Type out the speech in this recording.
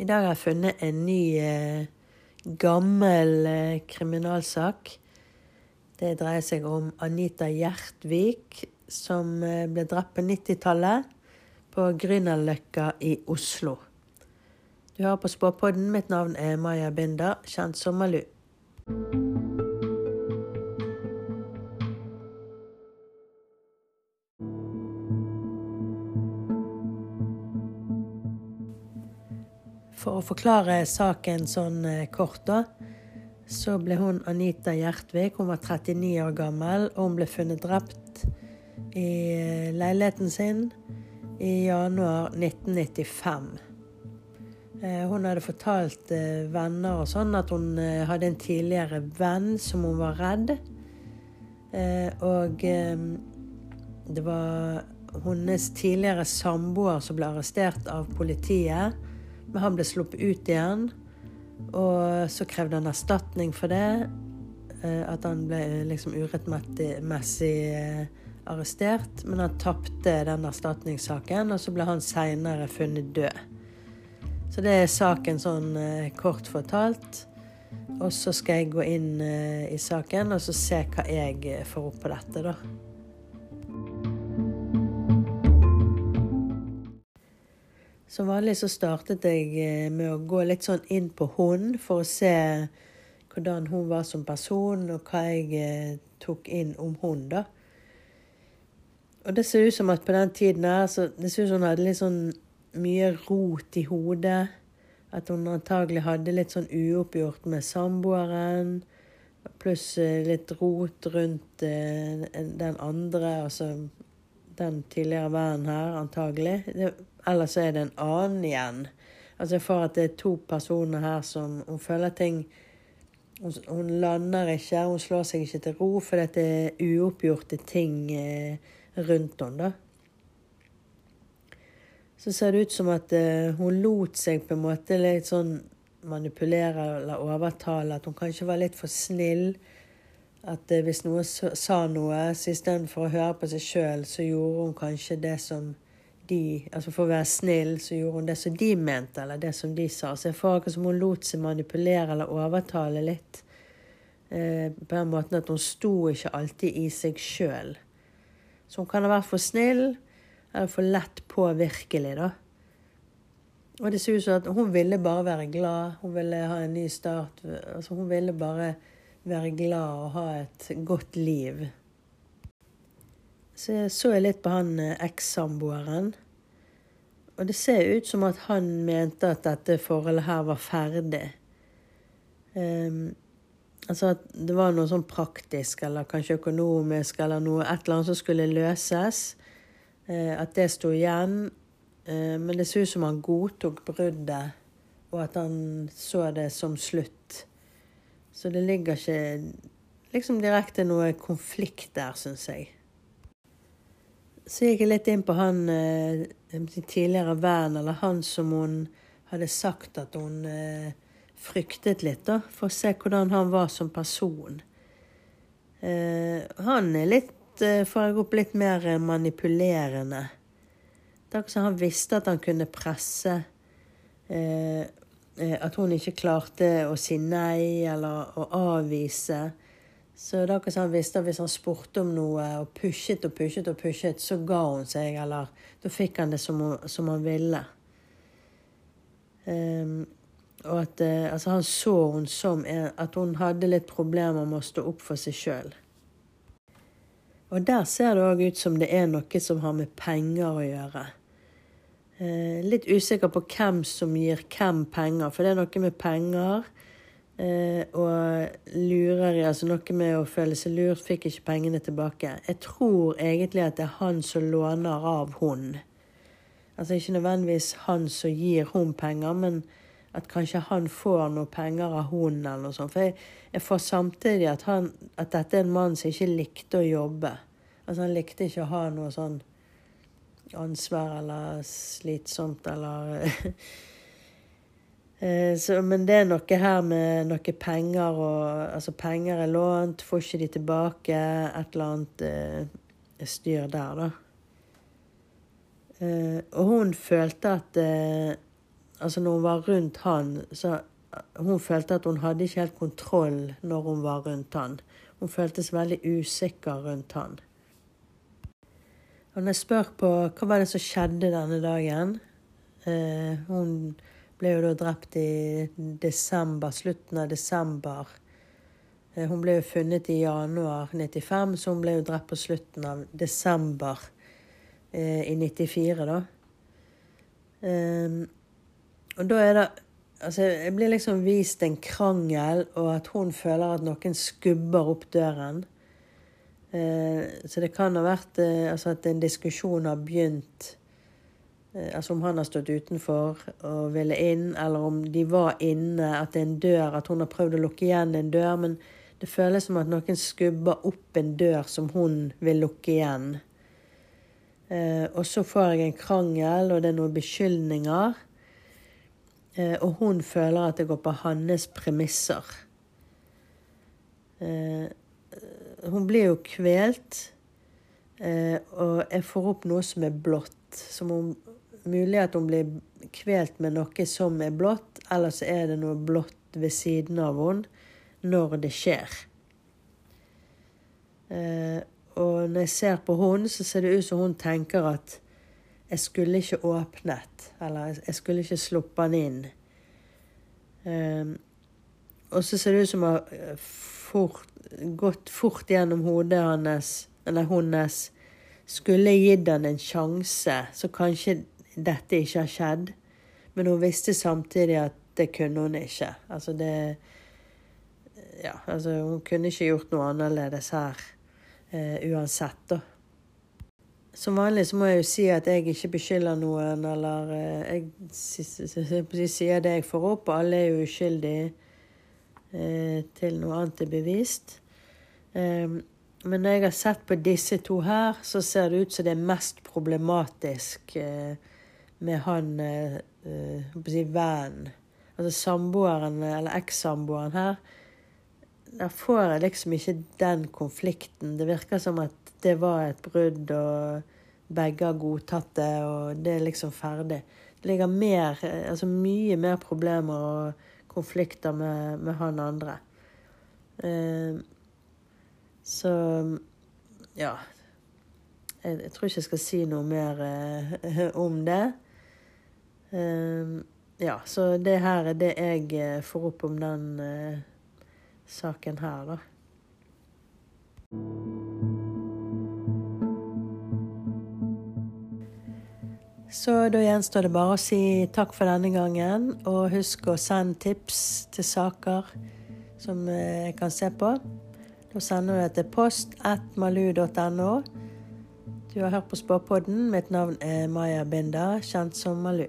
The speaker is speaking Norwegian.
I dag har jeg funnet en ny eh, gammel eh, kriminalsak. Det dreier seg om Anita Gjertvik, som eh, ble drept på 90-tallet på Grünerløkka i Oslo. Du hører på Spåpodden. Mitt navn er Maja Binder, kjent som. For å forklare saken sånn eh, kort, da, så ble hun Anita Gjertvik. Hun var 39 år gammel, og hun ble funnet drept i eh, leiligheten sin i januar 1995. Eh, hun hadde fortalt venner og sånn at hun hadde en tidligere venn som hun var redd. Og det var hennes tidligere samboer som ble arrestert av politiet. Men han ble sluppet ut igjen, og så krevde han erstatning for det. Eh, at han ble liksom urettmessig eh, arrestert. Men han tapte den erstatningssaken, og så ble han seinere funnet død. Så det er saken sånn eh, kort fortalt. Og så skal jeg gå inn i saken og så se hva jeg får opp på dette, da. Som vanlig så startet jeg eh, med å gå litt sånn inn på hun for å se hvordan hun var som person, og hva jeg eh, tok inn om hun, da. Og det ser ut som at på den tiden her, så det ser ut som hun hadde litt sånn mye rot i hodet. At hun antagelig hadde litt sånn uoppgjort med samboeren. Pluss eh, litt rot rundt den andre, altså den tidligere vennen her, antagelig. Det eller så er det en annen igjen. Altså jeg får at det er to personer her som Hun føler ting hun, hun lander ikke, hun slår seg ikke til ro fordi det er uoppgjorte ting eh, rundt henne. da. Så ser det ut som at eh, hun lot seg på en måte litt sånn manipulere eller overtale. At hun kanskje var litt for snill. At eh, hvis noen sa noe, så istedenfor å høre på seg sjøl, så gjorde hun kanskje det som de Altså for å være snill, så gjorde hun det som de mente, eller det som de sa. Så jeg får akkurat som hun lot seg manipulere eller overtale litt. Eh, på den måten at hun sto ikke alltid i seg sjøl. Så hun kan ha vært for snill, eller for lett påvirkelig, da. Og det ser ut som at hun ville bare være glad. Hun ville ha en ny start. Altså, hun ville bare være glad og ha et godt liv. Så jeg så litt på han eh, ekssamboeren. Og det ser ut som at han mente at dette forholdet her var ferdig. Um, altså at det var noe sånn praktisk eller kanskje økonomisk eller noe, et eller annet som skulle løses. Uh, at det sto igjen. Uh, men det ser ut som han godtok bruddet, og at han så det som slutt. Så det ligger ikke liksom direkte noe konflikt der, syns jeg. Så gikk jeg litt inn på han eh, tidligere venn, eller han som hun hadde sagt at hun eh, fryktet litt, da, for å se hvordan han var som person. Eh, han er litt, får jeg opp, litt mer manipulerende. Det er akkurat han visste at han kunne presse. At hun ikke klarte å si nei eller å avvise. Så det er akkurat han visste at hvis han spurte om noe og pushet og pushet, og pushet, så ga hun seg, eller da fikk han det som, som han ville. Um, og at uh, altså han så hun som at hun hadde litt problemer med å stå opp for seg sjøl. Og der ser det òg ut som det er noe som har med penger å gjøre. Uh, litt usikker på hvem som gir hvem penger, for det er noe med penger. Eh, og lureri, altså noe med å føle seg lurt, fikk ikke pengene tilbake. Jeg tror egentlig at det er han som låner av hun. Altså ikke nødvendigvis han som gir hun penger, men at kanskje han får noe penger av hun eller noe sånt. For jeg, jeg får samtidig at, han, at dette er en mann som ikke likte å jobbe. Altså han likte ikke å ha noe sånn ansvar eller slitsomt eller så, men det er noe her med noe penger og Altså, penger er lånt, får ikke de tilbake. Et eller annet eh, styr der, da. Eh, og hun følte at, eh, Altså, når hun var rundt han, så hun følte at hun hadde ikke helt kontroll når hun var rundt han. Hun føltes veldig usikker rundt han. Og når jeg spør på hva var det som skjedde denne dagen eh, Hun ble jo da drept i desember, slutten av desember. Eh, hun ble jo funnet i januar 95, så hun ble jo drept på slutten av desember eh, i 94, da. Um, og da er det Altså, jeg blir liksom vist en krangel, og at hun føler at noen skubber opp døren. Eh, så det kan ha vært eh, altså at en diskusjon har begynt Altså om han har stått utenfor og ville inn, eller om de var inne, at det er en dør, at hun har prøvd å lukke igjen en dør. Men det føles som at noen skubber opp en dør som hun vil lukke igjen. Eh, og så får jeg en krangel, og det er noen beskyldninger. Eh, og hun føler at det går på hans premisser. Eh, hun blir jo kvelt, og jeg får opp noe som er blått. Som om mulig at hun blir kvelt med noe som er blått, eller så er det noe blått ved siden av henne når det skjer. Og når jeg ser på henne, så ser det ut som hun tenker at jeg skulle ikke åpnet. Eller jeg skulle ikke sluppet han inn. Um, og så ser det ut som hun har gått fort gjennom hodet hans, eller hennes. Skulle jeg gitt han en sjanse, så kanskje dette ikke har skjedd. Men hun visste samtidig at det kunne hun ikke. Altså det Ja, altså hun kunne ikke gjort noe annerledes her eh, uansett, da. Som vanlig så må jeg jo si at jeg ikke beskylder noen, eller eh, jeg sier det jeg får opp, og alle er jo uskyldige eh, til noe annet er bevist. Um, men når jeg har sett på disse to her, så ser det ut som det er mest problematisk med han uh, si, vennen. Altså samboeren, eller ekssamboeren her der får jeg liksom ikke den konflikten. Det virker som at det var et brudd, og begge har godtatt det, og det er liksom ferdig. Det ligger mer, altså mye mer problemer og konflikter med, med han andre. Eh, så ja. Jeg, jeg, tror ikke jeg skal si noe mer eh, om det. Uh, ja, så det her er det jeg får opp om den saken her, da. Så da gjenstår det bare å si takk for denne gangen, og husk å sende tips til saker som eh, jeg kan se på. Da sender du det til post malu.no. Du har hørt på Spåpodden. Mitt navn er Maja Binda, kjent som Malu.